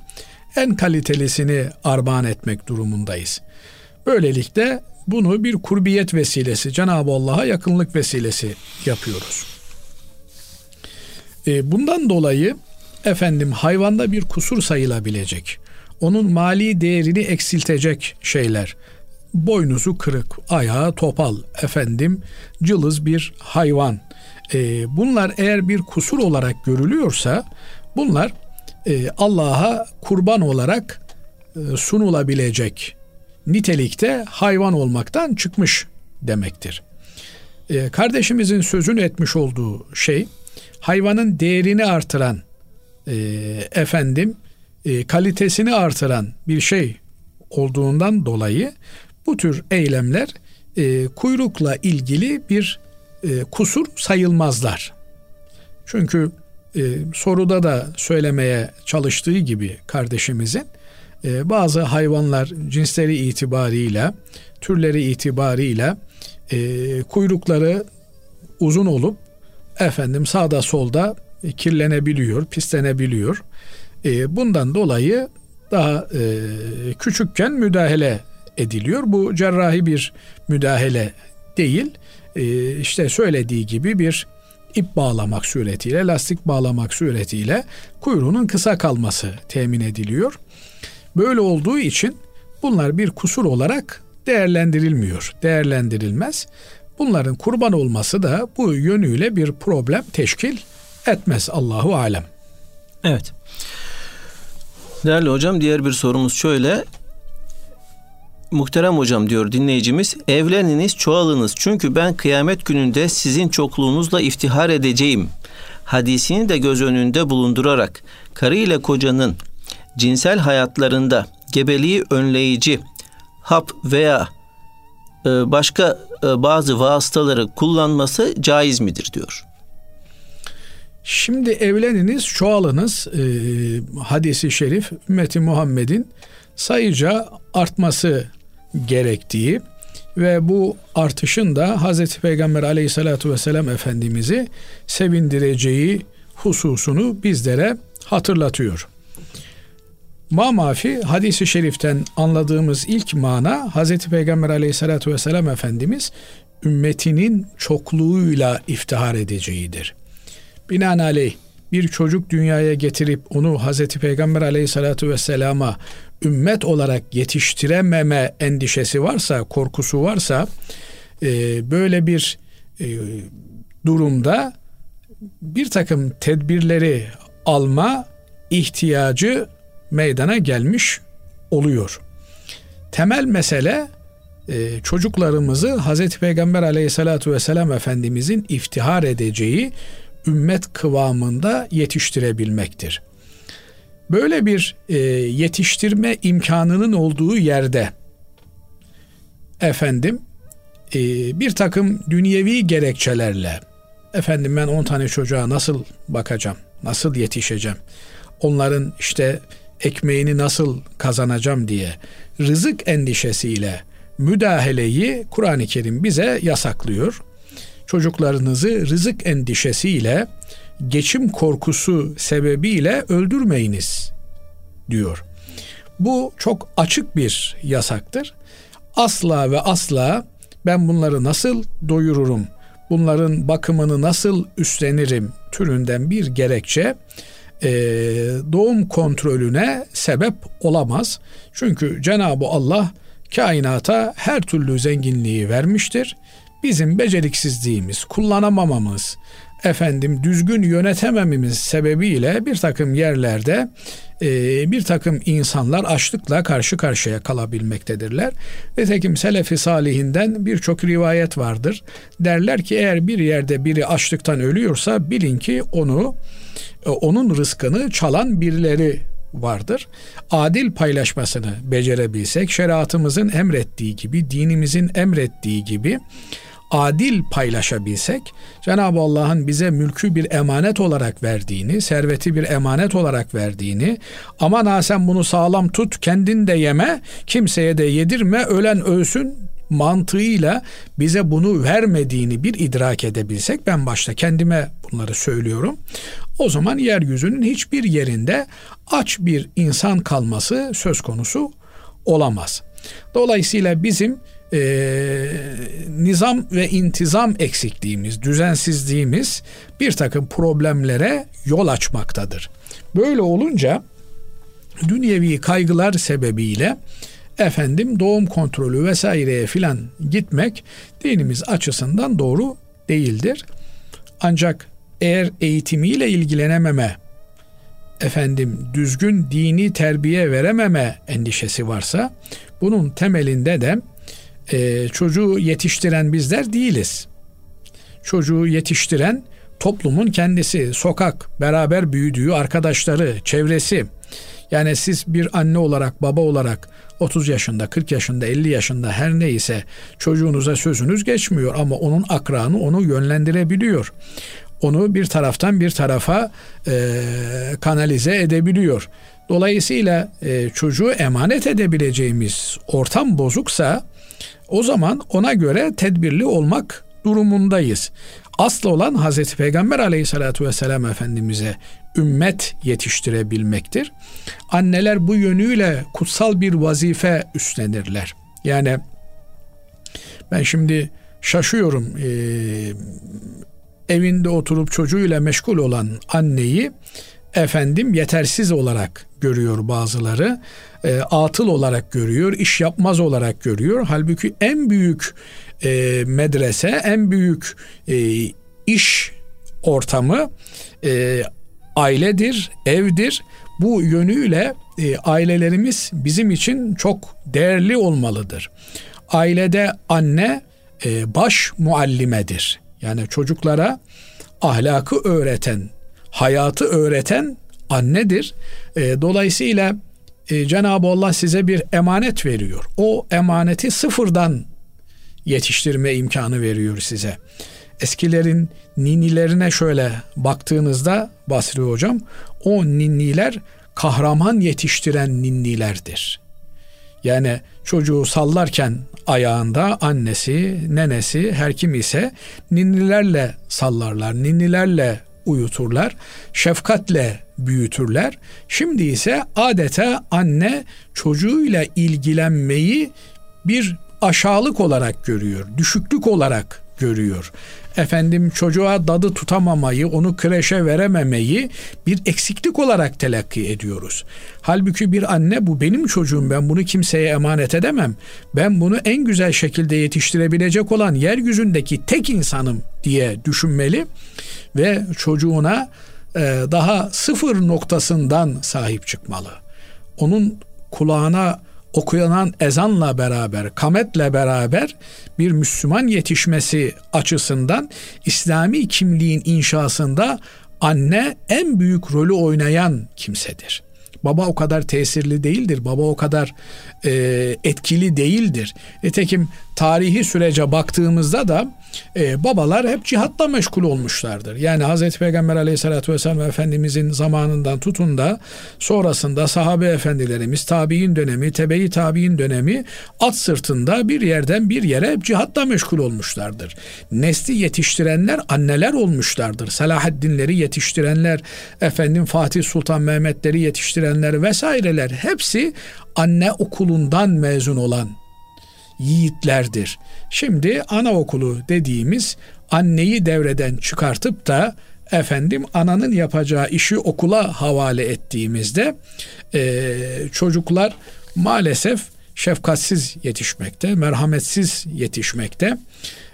en kalitelisini armağan etmek durumundayız. Böylelikle bunu bir kurbiyet vesilesi, Cenab-ı Allah'a yakınlık vesilesi yapıyoruz. E, bundan dolayı efendim hayvanda bir kusur sayılabilecek, onun mali değerini eksiltecek şeyler, boynuzu kırık, ayağı topal, efendim cılız bir hayvan. E, bunlar eğer bir kusur olarak görülüyorsa bunlar e, Allah'a kurban olarak sunulabilecek nitelikte hayvan olmaktan çıkmış demektir. Kardeşimizin sözünü etmiş olduğu şey hayvanın değerini artıran e, efendim e, kalitesini artıran bir şey olduğundan dolayı bu tür eylemler e, kuyrukla ilgili bir e, kusur sayılmazlar. Çünkü e, soruda da söylemeye çalıştığı gibi kardeşimizin e, bazı hayvanlar cinsleri itibarıyla, türleri itibarıyla e, kuyrukları uzun olup efendim sağda solda kirlenebiliyor, pislenebiliyor. E, bundan dolayı daha e, küçükken müdahale ediliyor. Bu cerrahi bir müdahale değil. E, işte söylediği gibi bir ip bağlamak suretiyle, lastik bağlamak suretiyle kuyruğunun kısa kalması temin ediliyor. Böyle olduğu için bunlar bir kusur olarak değerlendirilmiyor, değerlendirilmez. Bunların kurban olması da bu yönüyle bir problem teşkil etmez Allahu alem. Evet. Değerli hocam diğer bir sorumuz şöyle. Muhterem hocam diyor dinleyicimiz evleniniz çoğalınız çünkü ben kıyamet gününde sizin çokluğunuzla iftihar edeceğim. Hadisini de göz önünde bulundurarak karı ile kocanın cinsel hayatlarında gebeliği önleyici hap veya başka e, bazı vasıtaları kullanması caiz midir diyor. Şimdi evleniniz, çoğalınız e, hadisi şerif ümmeti Muhammed'in sayıca artması gerektiği ve bu artışın da Hazreti Peygamber aleyhissalatu vesselam Efendimiz'i sevindireceği hususunu bizlere hatırlatıyor. Ma mafi hadisi şeriften anladığımız ilk mana Hazreti Peygamber aleyhissalatu vesselam Efendimiz ümmetinin çokluğuyla iftihar edeceğidir. Binaenaleyh bir çocuk dünyaya getirip onu Hazreti Peygamber aleyhissalatu vesselama ümmet olarak yetiştirememe endişesi varsa, korkusu varsa e, böyle bir e, durumda bir takım tedbirleri alma ihtiyacı meydana gelmiş oluyor. Temel mesele e, çocuklarımızı Hazreti Peygamber aleyhissalatu vesselam Efendimizin iftihar edeceği ümmet kıvamında yetiştirebilmektir. Böyle bir e, yetiştirme imkanının olduğu yerde efendim e, bir takım dünyevi gerekçelerle efendim ben 10 tane çocuğa nasıl bakacağım, nasıl yetişeceğim, onların işte ekmeğini nasıl kazanacağım diye rızık endişesiyle müdahaleyi Kur'an-ı Kerim bize yasaklıyor. Çocuklarınızı rızık endişesiyle geçim korkusu sebebiyle öldürmeyiniz diyor. Bu çok açık bir yasaktır. Asla ve asla ben bunları nasıl doyururum, bunların bakımını nasıl üstlenirim türünden bir gerekçe e, doğum kontrolüne sebep olamaz. Çünkü Cenab-ı Allah kainata her türlü zenginliği vermiştir. Bizim beceriksizliğimiz, kullanamamamız, efendim düzgün yönetemememiz sebebiyle bir takım yerlerde e, bir takım insanlar açlıkla karşı karşıya kalabilmektedirler. Nitekim Selefi Salihinden birçok rivayet vardır. Derler ki eğer bir yerde biri açlıktan ölüyorsa bilin ki onu e, onun rızkını çalan birileri vardır. Adil paylaşmasını becerebilsek, şeriatımızın emrettiği gibi, dinimizin emrettiği gibi adil paylaşabilsek, Cenab-ı Allah'ın bize mülkü bir emanet olarak verdiğini, serveti bir emanet olarak verdiğini, aman ha sen bunu sağlam tut, kendin de yeme, kimseye de yedirme, ölen ölsün mantığıyla bize bunu vermediğini bir idrak edebilsek, ben başta kendime bunları söylüyorum, o zaman yeryüzünün hiçbir yerinde aç bir insan kalması söz konusu olamaz. Dolayısıyla bizim e, nizam ve intizam eksikliğimiz, düzensizliğimiz bir takım problemlere yol açmaktadır. Böyle olunca dünyevi kaygılar sebebiyle efendim doğum kontrolü vesaireye filan gitmek dinimiz açısından doğru değildir. Ancak eğer eğitimiyle ilgilenememe, efendim düzgün dini terbiye verememe endişesi varsa bunun temelinde de e, çocuğu yetiştiren bizler değiliz. Çocuğu yetiştiren toplumun kendisi, sokak, beraber büyüdüğü arkadaşları, çevresi. Yani siz bir anne olarak, baba olarak 30 yaşında, 40 yaşında, 50 yaşında her neyse çocuğunuza sözünüz geçmiyor ama onun akranı onu yönlendirebiliyor. Onu bir taraftan bir tarafa e, kanalize edebiliyor. Dolayısıyla e, çocuğu emanet edebileceğimiz ortam bozuksa o zaman ona göre tedbirli olmak durumundayız. Aslı olan Hazreti Peygamber aleyhissalatu vesselam Efendimiz'e ümmet yetiştirebilmektir. Anneler bu yönüyle kutsal bir vazife üstlenirler. Yani ben şimdi şaşıyorum e, evinde oturup çocuğuyla meşgul olan anneyi efendim yetersiz olarak görüyor bazıları. E, atıl olarak görüyor, iş yapmaz olarak görüyor. Halbuki en büyük e, medrese, en büyük e, iş ortamı e, ailedir, evdir. Bu yönüyle e, ailelerimiz bizim için çok değerli olmalıdır. Ailede anne e, baş muallimedir. Yani çocuklara ahlakı öğreten, hayatı öğreten annedir. E, dolayısıyla e, Cenab-ı Allah size bir emanet veriyor. O emaneti sıfırdan yetiştirme imkanı veriyor size. Eskilerin ninnilerine şöyle baktığınızda Basri hocam o ninniler kahraman yetiştiren ninnilerdir. Yani çocuğu sallarken ayağında annesi, nenesi her kim ise ninnilerle sallarlar, ninnilerle uyuturlar, şefkatle büyütürler. Şimdi ise adeta anne çocuğuyla ilgilenmeyi bir aşağılık olarak görüyor, düşüklük olarak görüyor. Efendim çocuğa dadı tutamamayı, onu kreşe verememeyi bir eksiklik olarak telakki ediyoruz. Halbuki bir anne bu benim çocuğum ben bunu kimseye emanet edemem. Ben bunu en güzel şekilde yetiştirebilecek olan yeryüzündeki tek insanım diye düşünmeli ve çocuğuna e, daha sıfır noktasından sahip çıkmalı. Onun kulağına okuyanan ezanla beraber, kametle beraber bir Müslüman yetişmesi açısından İslami kimliğin inşasında anne en büyük rolü oynayan kimsedir. Baba o kadar tesirli değildir. Baba o kadar e, etkili değildir. Nitekim tarihi sürece baktığımızda da e, babalar hep cihatla meşgul olmuşlardır. Yani Hazreti Peygamber aleyhissalatü vesselam Efendimizin zamanından tutun da sonrasında sahabe efendilerimiz tabi'in dönemi, tebe-i tabi'in dönemi at sırtında bir yerden bir yere hep cihatla meşgul olmuşlardır. Nesli yetiştirenler anneler olmuşlardır. Selahaddinleri yetiştirenler, efendim Fatih Sultan Mehmetleri yetiştirenler vesaireler hepsi anne okulundan mezun olan yiğitlerdir. Şimdi anaokulu dediğimiz anneyi devreden çıkartıp da efendim ananın yapacağı işi okula havale ettiğimizde e, çocuklar maalesef şefkatsiz yetişmekte, merhametsiz yetişmekte.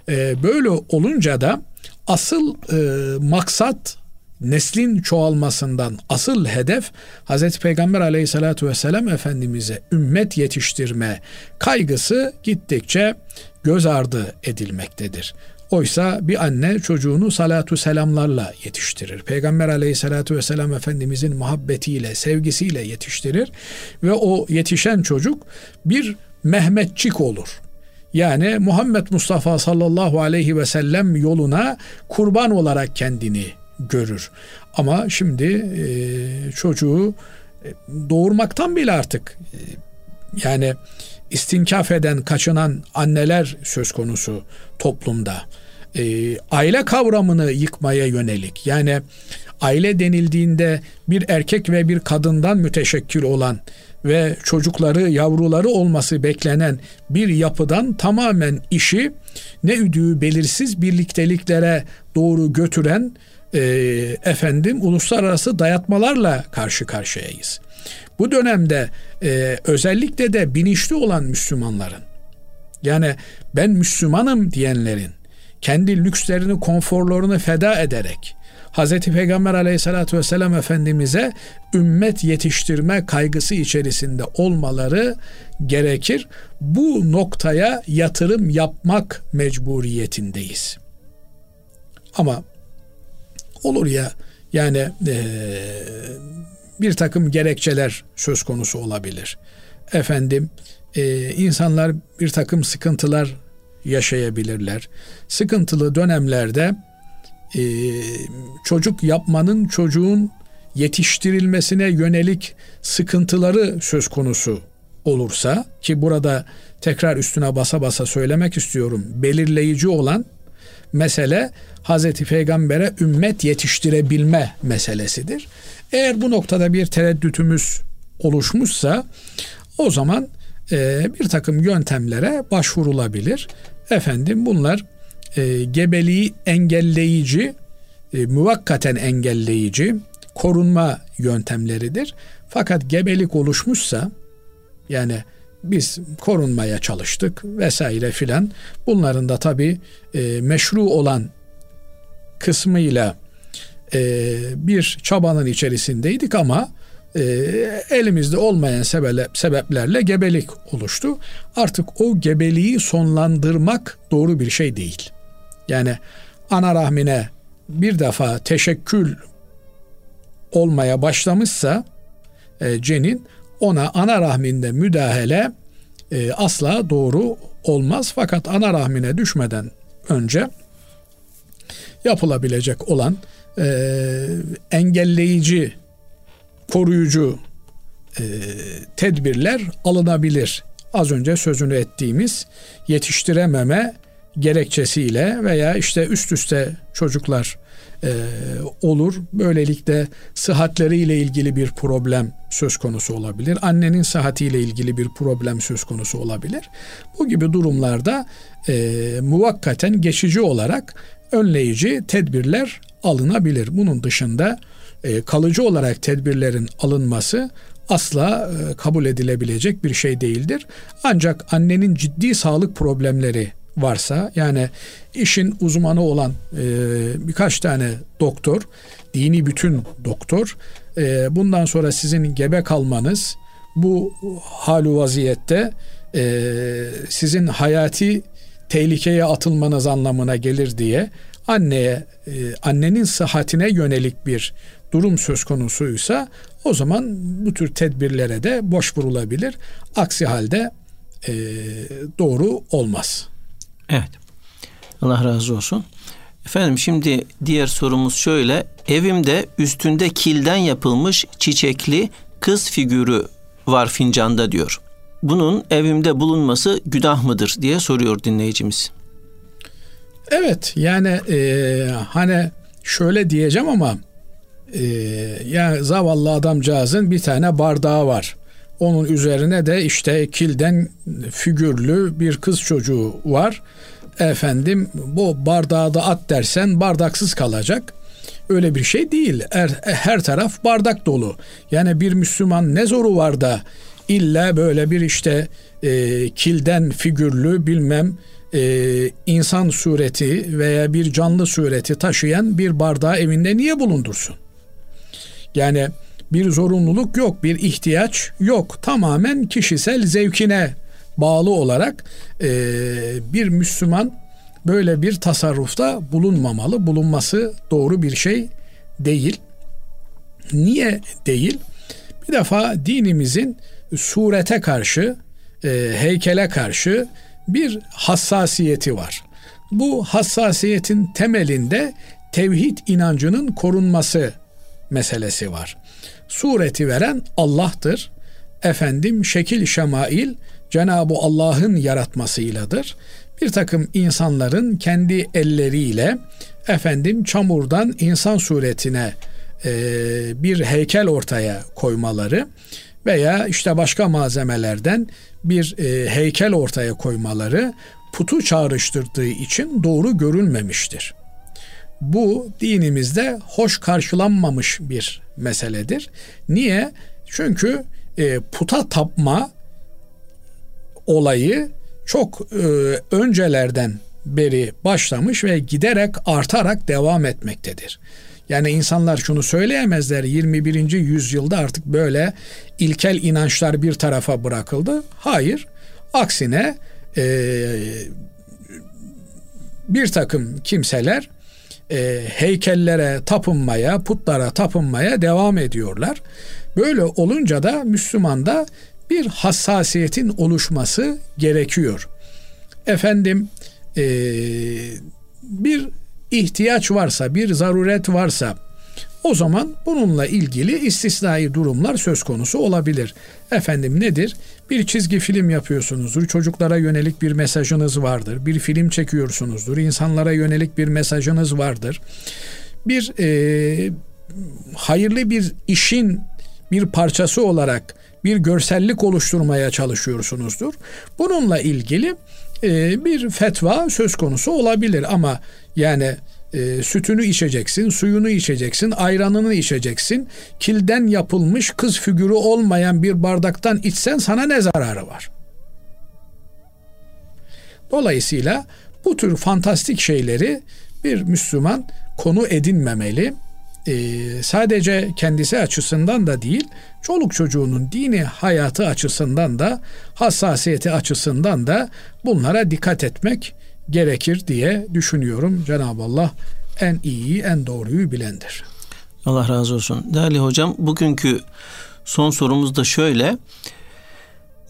E, böyle olunca da asıl e, maksat neslin çoğalmasından asıl hedef Hz. Peygamber aleyhissalatü vesselam Efendimiz'e ümmet yetiştirme kaygısı gittikçe göz ardı edilmektedir. Oysa bir anne çocuğunu salatu selamlarla yetiştirir. Peygamber aleyhissalatü vesselam Efendimizin muhabbetiyle, sevgisiyle yetiştirir ve o yetişen çocuk bir Mehmetçik olur. Yani Muhammed Mustafa sallallahu aleyhi ve sellem yoluna kurban olarak kendini görür. Ama şimdi e, çocuğu e, doğurmaktan bile artık e, yani istinkaf eden, kaçınan anneler söz konusu toplumda. E, aile kavramını yıkmaya yönelik yani aile denildiğinde bir erkek ve bir kadından müteşekkil olan ve çocukları, yavruları olması beklenen bir yapıdan tamamen işi ne üdüğü belirsiz birlikteliklere doğru götüren e, efendim uluslararası dayatmalarla karşı karşıyayız. Bu dönemde e, özellikle de bilinçli olan Müslümanların yani ben Müslümanım diyenlerin kendi lükslerini, konforlarını feda ederek Hz. Peygamber aleyhissalatü vesselam Efendimiz'e ümmet yetiştirme kaygısı içerisinde olmaları gerekir. Bu noktaya yatırım yapmak mecburiyetindeyiz. Ama olur ya yani e, bir takım gerekçeler söz konusu olabilir. Efendim e, insanlar bir takım sıkıntılar yaşayabilirler. Sıkıntılı dönemlerde e, çocuk yapmanın çocuğun yetiştirilmesine yönelik sıkıntıları söz konusu olursa ki burada tekrar üstüne basa basa söylemek istiyorum. Belirleyici olan mesele Hazreti Peygamber'e ümmet yetiştirebilme meselesidir. Eğer bu noktada bir tereddütümüz oluşmuşsa o zaman e, bir takım yöntemlere başvurulabilir. Efendim bunlar e, gebeliği engelleyici, e, muvakkaten engelleyici korunma yöntemleridir. Fakat gebelik oluşmuşsa yani biz korunmaya çalıştık vesaire filan bunların da tabi e, meşru olan kısmıyla e, bir çabanın içerisindeydik ama e, elimizde olmayan sebep, sebeplerle gebelik oluştu. Artık o gebeliği sonlandırmak doğru bir şey değil. Yani ana rahmine bir defa teşekkül olmaya başlamışsa e, cenin ona ana rahminde müdahale e, asla doğru olmaz. Fakat ana rahmine düşmeden önce yapılabilecek olan e, engelleyici, koruyucu e, tedbirler alınabilir. Az önce sözünü ettiğimiz yetiştirememe gerekçesiyle veya işte üst üste çocuklar e, olur. Böylelikle sıhhatleriyle ilgili bir problem söz konusu olabilir. Annenin sıhhatiyle ilgili bir problem söz konusu olabilir. Bu gibi durumlarda e, muvakkaten geçici olarak önleyici tedbirler alınabilir. Bunun dışında e, kalıcı olarak tedbirlerin alınması asla e, kabul edilebilecek bir şey değildir. Ancak annenin ciddi sağlık problemleri varsa yani işin uzmanı olan e, birkaç tane doktor, dini bütün doktor e, bundan sonra sizin gebe kalmanız bu halu vaziyette e, sizin hayati tehlikeye atılmanız anlamına gelir diye anneye annenin sıhhatine yönelik bir durum söz konusuysa o zaman bu tür tedbirlere de boş vurulabilir. Aksi halde doğru olmaz. Evet. Allah razı olsun. Efendim şimdi diğer sorumuz şöyle. Evimde üstünde kilden yapılmış çiçekli kız figürü var fincanda diyor. Bunun evimde bulunması günah mıdır diye soruyor dinleyicimiz. Evet yani e, hani şöyle diyeceğim ama e, ya zavallı adamcağızın bir tane bardağı var. Onun üzerine de işte kilden figürlü bir kız çocuğu var. Efendim bu bardağı da at dersen bardaksız kalacak. Öyle bir şey değil. Her, her taraf bardak dolu. Yani bir Müslüman ne zoru var da illa böyle bir işte e, kilden figürlü bilmem e, insan sureti veya bir canlı sureti taşıyan bir bardağı evinde niye bulundursun? Yani bir zorunluluk yok, bir ihtiyaç yok. Tamamen kişisel zevkine bağlı olarak e, bir Müslüman böyle bir tasarrufta bulunmamalı. Bulunması doğru bir şey değil. Niye değil? Bir defa dinimizin surete karşı, e, heykele karşı bir hassasiyeti var. Bu hassasiyetin temelinde tevhid inancının korunması meselesi var. Sureti veren Allah'tır. Efendim şekil şemail Cenab-ı Allah'ın yaratmasıyladır. Bir takım insanların kendi elleriyle efendim çamurdan insan suretine e, bir heykel ortaya koymaları veya işte başka malzemelerden bir e, heykel ortaya koymaları putu çağrıştırdığı için doğru görülmemiştir. Bu dinimizde hoş karşılanmamış bir meseledir. Niye? Çünkü e, puta tapma olayı çok e, öncelerden beri başlamış ve giderek artarak devam etmektedir. Yani insanlar şunu söyleyemezler 21. yüzyılda artık böyle ilkel inançlar bir tarafa bırakıldı. Hayır. Aksine e, bir takım kimseler e, heykellere tapınmaya, putlara tapınmaya devam ediyorlar. Böyle olunca da Müslümanda bir hassasiyetin oluşması gerekiyor. Efendim e, bir ihtiyaç varsa, bir zaruret varsa o zaman bununla ilgili istisnai durumlar söz konusu olabilir. Efendim nedir? Bir çizgi film yapıyorsunuzdur, çocuklara yönelik bir mesajınız vardır. Bir film çekiyorsunuzdur, insanlara yönelik bir mesajınız vardır. Bir e, hayırlı bir işin bir parçası olarak bir görsellik oluşturmaya çalışıyorsunuzdur. Bununla ilgili e, bir fetva söz konusu olabilir ama yani e, sütünü içeceksin, suyunu içeceksin, ayranını içeceksin. Kilden yapılmış kız figürü olmayan bir bardaktan içsen sana ne zararı var? Dolayısıyla bu tür fantastik şeyleri bir Müslüman konu edinmemeli. Ee, sadece kendisi açısından da değil, çoluk çocuğunun dini hayatı açısından da, hassasiyeti açısından da bunlara dikkat etmek gerekir diye düşünüyorum. Cenab-ı Allah en iyiyi, en doğruyu bilendir. Allah razı olsun. Değerli hocam, bugünkü son sorumuz da şöyle.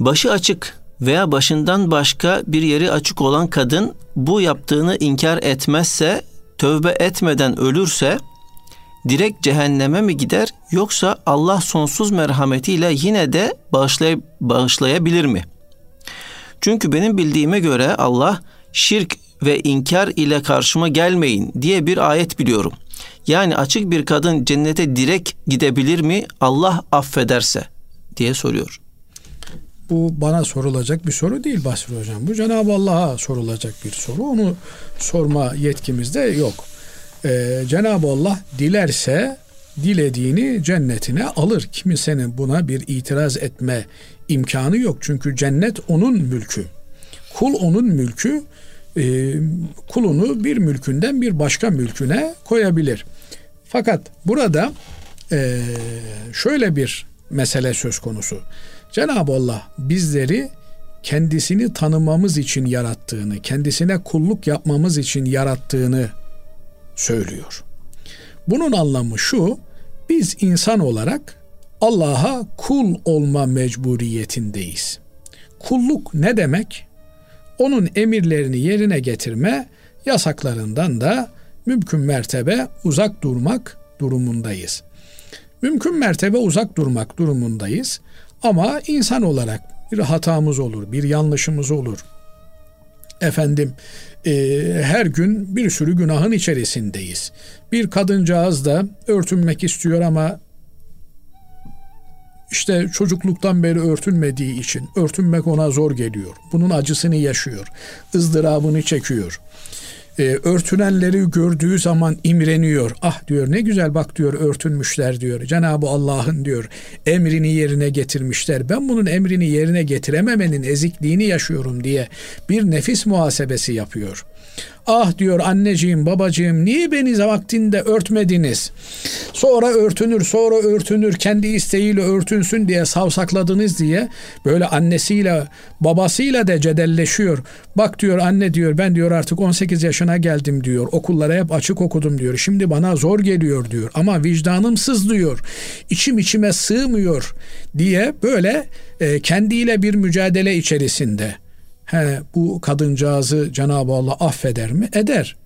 Başı açık veya başından başka bir yeri açık olan kadın bu yaptığını inkar etmezse, tövbe etmeden ölürse direkt cehenneme mi gider yoksa Allah sonsuz merhametiyle yine de bağışlay bağışlayabilir mi? Çünkü benim bildiğime göre Allah şirk ve inkar ile karşıma gelmeyin diye bir ayet biliyorum. Yani açık bir kadın cennete direkt gidebilir mi Allah affederse diye soruyor. Bu bana sorulacak bir soru değil Basri Hocam. Bu Cenab-ı Allah'a sorulacak bir soru. Onu sorma yetkimizde yok. Ee, Cenab-ı Allah dilerse dilediğini cennetine alır. Kimsenin buna bir itiraz etme imkanı yok. Çünkü cennet onun mülkü. Kul onun mülkü. E, kulunu bir mülkünden bir başka mülküne koyabilir. Fakat burada e, şöyle bir mesele söz konusu. Cenab-ı Allah bizleri kendisini tanımamız için yarattığını, kendisine kulluk yapmamız için yarattığını söylüyor. Bunun anlamı şu, biz insan olarak Allah'a kul olma mecburiyetindeyiz. Kulluk ne demek? Onun emirlerini yerine getirme, yasaklarından da mümkün mertebe uzak durmak durumundayız. Mümkün mertebe uzak durmak durumundayız. Ama insan olarak bir hatamız olur, bir yanlışımız olur. Efendim e, her gün bir sürü günahın içerisindeyiz. Bir kadıncağız da örtünmek istiyor ama işte çocukluktan beri örtünmediği için örtünmek ona zor geliyor. Bunun acısını yaşıyor, ızdırabını çekiyor e, örtünenleri gördüğü zaman imreniyor. Ah diyor ne güzel bak diyor örtünmüşler diyor. Cenab-ı Allah'ın diyor emrini yerine getirmişler. Ben bunun emrini yerine getirememenin ezikliğini yaşıyorum diye bir nefis muhasebesi yapıyor. Ah diyor anneciğim babacığım niye beni vaktinde örtmediniz? Sonra örtünür sonra örtünür kendi isteğiyle örtünsün diye savsakladınız diye böyle annesiyle babasıyla da cedelleşiyor. Bak diyor anne diyor ben diyor artık 18 yaşına geldim diyor. Okullara hep açık okudum diyor. Şimdi bana zor geliyor diyor. Ama vicdanım sızlıyor. İçim içime sığmıyor diye böyle e, kendiyle bir mücadele içerisinde. He, bu kadıncağızı Cenab-ı Allah affeder mi? Eder.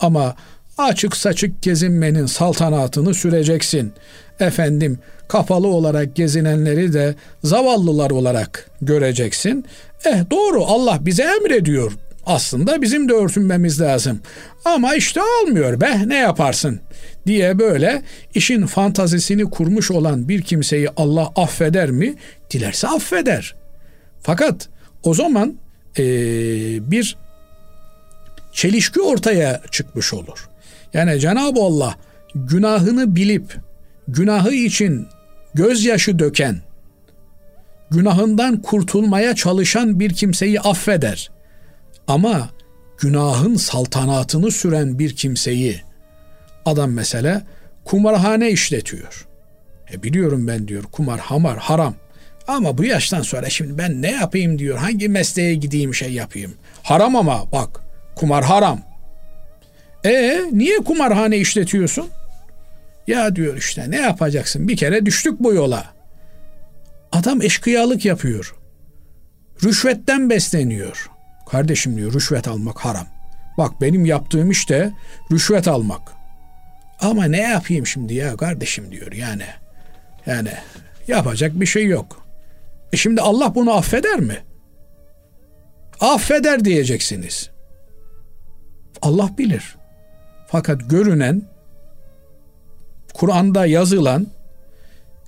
Ama açık saçık gezinmenin saltanatını süreceksin. Efendim kapalı olarak gezinenleri de zavallılar olarak göreceksin. Eh doğru Allah bize emrediyor. Aslında bizim de örtünmemiz lazım. Ama işte olmuyor be ne yaparsın diye böyle işin fantazisini kurmuş olan bir kimseyi Allah affeder mi? Dilerse affeder. Fakat o zaman e, bir çelişki ortaya çıkmış olur. Yani Cenab-ı Allah günahını bilip günahı için gözyaşı döken, günahından kurtulmaya çalışan bir kimseyi affeder. Ama günahın saltanatını süren bir kimseyi adam mesela kumarhane işletiyor. E biliyorum ben diyor kumar hamar haram. Ama bu yaştan sonra şimdi ben ne yapayım diyor. Hangi mesleğe gideyim şey yapayım. Haram ama bak kumar haram. E niye kumarhane işletiyorsun? Ya diyor işte ne yapacaksın? Bir kere düştük bu yola. Adam eşkıyalık yapıyor. Rüşvetten besleniyor. Kardeşim diyor rüşvet almak haram. Bak benim yaptığım işte rüşvet almak. Ama ne yapayım şimdi ya kardeşim diyor yani. Yani yapacak bir şey yok. E şimdi Allah bunu affeder mi? Affeder diyeceksiniz. Allah bilir. Fakat görünen Kur'an'da yazılan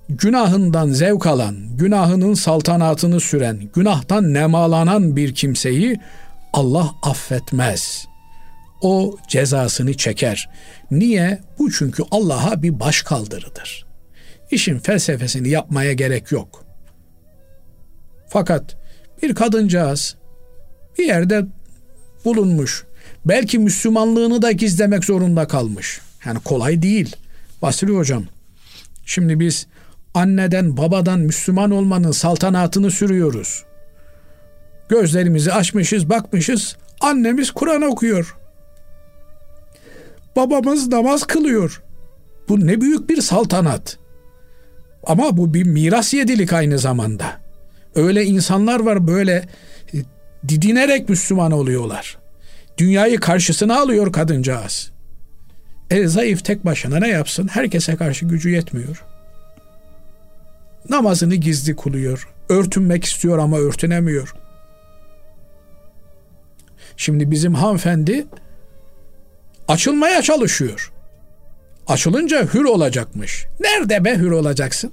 günahından zevk alan, günahının saltanatını süren, günahtan nemalanan bir kimseyi Allah affetmez. O cezasını çeker. Niye? Bu çünkü Allah'a bir baş kaldırıdır. İşin felsefesini yapmaya gerek yok. Fakat bir kadıncağız bir yerde bulunmuş. Belki Müslümanlığını da gizlemek zorunda kalmış. Yani kolay değil. Basri hocam. Şimdi biz anneden babadan Müslüman olmanın saltanatını sürüyoruz. Gözlerimizi açmışız, bakmışız. Annemiz Kur'an okuyor. Babamız namaz kılıyor. Bu ne büyük bir saltanat. Ama bu bir miras yedilik aynı zamanda. Öyle insanlar var böyle e, didinerek Müslüman oluyorlar. Dünyayı karşısına alıyor kadıncağız. E zayıf tek başına ne yapsın? Herkese karşı gücü yetmiyor. Namazını gizli kılıyor. Örtünmek istiyor ama örtünemiyor. Şimdi bizim hanımefendi açılmaya çalışıyor. Açılınca hür olacakmış. Nerede be hür olacaksın?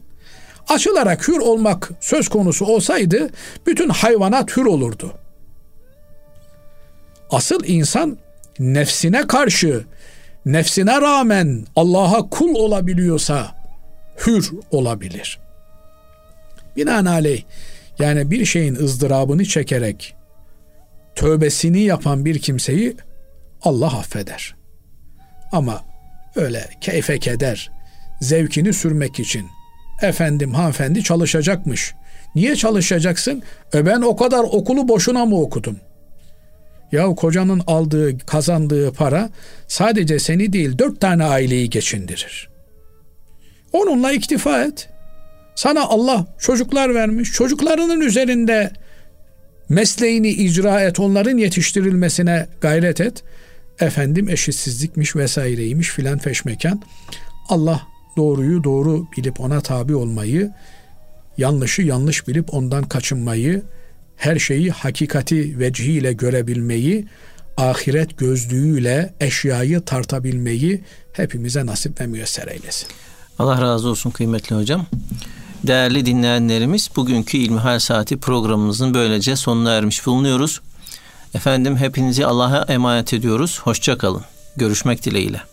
Açılarak hür olmak söz konusu olsaydı bütün hayvanat hür olurdu. Asıl insan nefsine karşı, nefsine rağmen Allah'a kul olabiliyorsa hür olabilir. Binaenaleyh yani bir şeyin ızdırabını çekerek tövbesini yapan bir kimseyi Allah affeder. Ama öyle keyfe keder, zevkini sürmek için efendim hanımefendi çalışacakmış. Niye çalışacaksın? E ben o kadar okulu boşuna mı okudum? Ya kocanın aldığı, kazandığı para sadece seni değil dört tane aileyi geçindirir. Onunla iktifa et. Sana Allah çocuklar vermiş. Çocuklarının üzerinde mesleğini icra et, onların yetiştirilmesine gayret et. Efendim eşitsizlikmiş vesaireymiş filan feşmekan. Allah doğruyu doğru bilip ona tabi olmayı, yanlışı yanlış bilip ondan kaçınmayı, her şeyi hakikati vecihiyle görebilmeyi, ahiret gözlüğüyle eşyayı tartabilmeyi hepimize nasip ve müyesser eylesin. Allah razı olsun kıymetli hocam. Değerli dinleyenlerimiz bugünkü İlmihal Saati programımızın böylece sonuna ermiş bulunuyoruz. Efendim hepinizi Allah'a emanet ediyoruz. Hoşçakalın. Görüşmek dileğiyle.